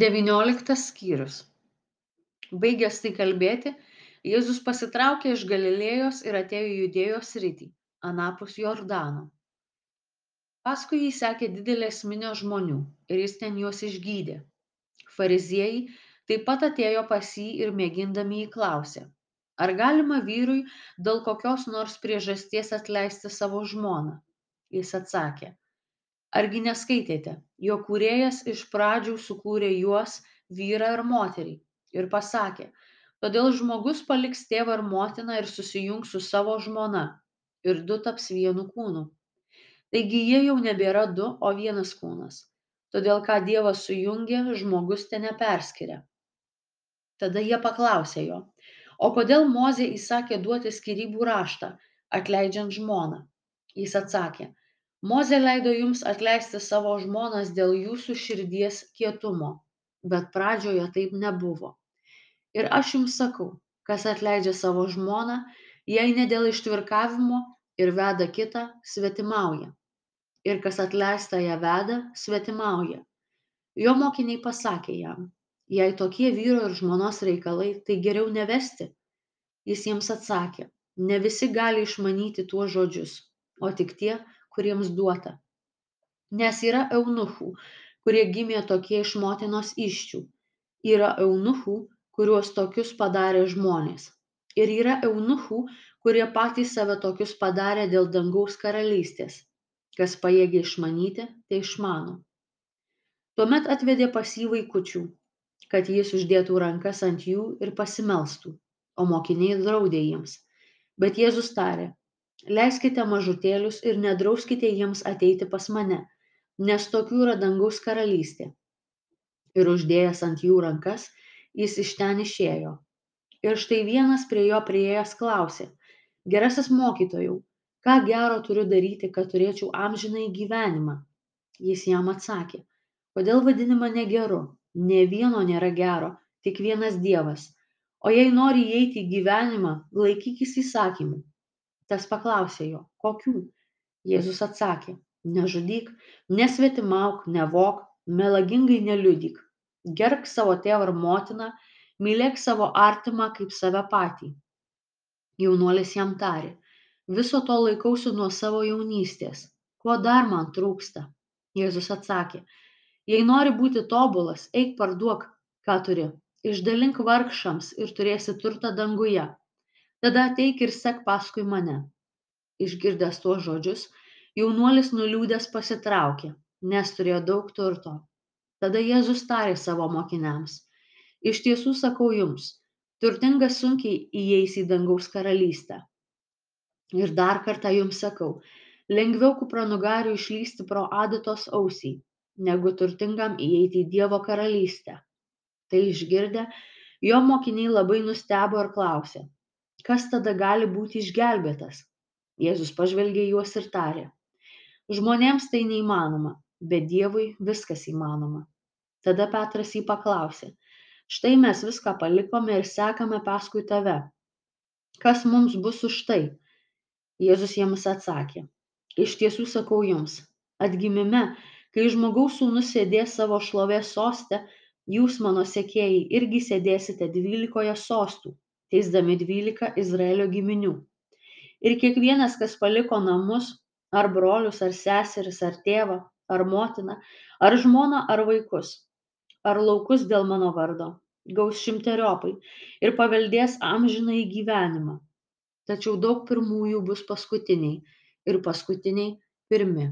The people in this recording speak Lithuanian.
devynioliktas skyrius. Baigęs tai kalbėti jėzus pasitraukė iš galilėjos ir atėjo į judėjos sritį anapus jordano. Paskui jį sekė didelės minios žmonių ir jis ten juos išgydė. Fariziejai taip pat atėjo pas jį ir mėgindami jį klausė ar galima vyrui dėl kokios nors priežasties atleisti savo žmoną? Jis atsakė argi neskaitėte? Jog kūrėjas iš pradžių sukūrė juos vyrą ir moterį. Ir pasakė todėl žmogus paliks tėvą ir motiną ir susijungs su savo žmona. Ir du taps vienu kūnu. Taigi jie jau nebėra du o vienas kūnas. Todėl ką dievas sujungė žmogus te neperskiria. Tada jie paklausė jo o kodėl mozė įsakė duoti skyrybų raštą atleidžiant žmoną? Jis atsakė mozė leido jums atleisti savo žmonas dėl jūsų širdies kietumo bet pradžioje taip nebuvo. Ir aš jums sakau kas atleidžia savo žmoną jei ne dėl ištvirkavimo ir veda kitą svetimauja. Ir kas atleistąją veda svetimauja. Jo mokiniai pasakė jam jei tokie vyro ir žmonos reikalai tai geriau nevesti. Jis jiems atsakė ne visi gali išmanyti tuos žodžius o tik tie kuriems duota. Nes yra eunuchų kurie gimė tokie iš motinos įsčių yra eunuchų kuriuos tokius padarė žmonės. Ir yra eunuchų kurie patys save tokius padarė dėl dangaus karalystės. Kas pajėgia išmanyti tai išmano. Tuomet atvedė pas jį vaikučių kad jis uždėtų rankas ant jų ir pasimelstų o mokiniai draudė jiems. Bet jėzus tarė leiskite mažutėlius ir nedrauskite jiems ateiti pas mane nes tokių yra dangaus karalystė. Ir uždėjęs ant jų rankas jis iš ten išėjo. Ir štai vienas prie jo priėjęs klausė gerasis mokytojau ką gero turiu daryti kad turėčiau amžinąjį gyvenimą? Jis jam atsakė kodėl vadini mane geru nė vieno nėra gero tik vienas dievas. O jei nori įeiti į gyvenimą laikykis įsakymų tas paklausė jo kokių? Jėzus atsakė nežudyk nesvetimauk nevok melagingai neliudyk. Gerbk savo tėvą ir motiną mylėk savo artimą kaip save patį. Jaunuolis jam tarė viso to laikausi nuo savo jaunystės. Ko dar man trūksta? Jėzus atsakė jei nori būti tobulas eik parduok ką turi. Išdalink vargšams ir turėsi turtą danguje tada ateik ir sek paskui mane. Išgirdęs tuos žodžius jaunuolis nuliūdęs pasitraukė nes turėjo daug turto. Tada jėzus tarė savo mokiniams iš tiesų sakau jums turtingas sunkiai įeis į dangaus karalystę. Ir dar kartą jums sakau lengviau kupranugariui išlysti pro adatos ausį negu turtingam įeiti į dievo karalystę. Tai išgirdę jo mokiniai labai nustebo ir klausė kas tada gali būti išgelbėtas? Jėzus pažvelgė į juos ir tarė žmonėms tai neįmanoma bet dievui viskas įmanoma. Tada petras jį paklausė štai mes viską palikome ir sekame paskui tave. Kas mums bus už tai? Jėzus jiems atsakė iš tiesų sakau jums atgimime kai žmogaus sūnus sėdės savo šlovės soste jūs mano sekėjai irgi sėdėsite dvylikoje sostų teisdami dvylika izraelio giminių. Ir kiekvienas kas paliko namus ar brolius ar seseris ar tėvą ar motiną ar žmoną ar vaikus ar laukus dėl mano vardo gaus šimteriopai ir paveldės amžinąjį gyvenimą. Tačiau daug pirmųjų bus paskutiniai ir paskutiniai pirmi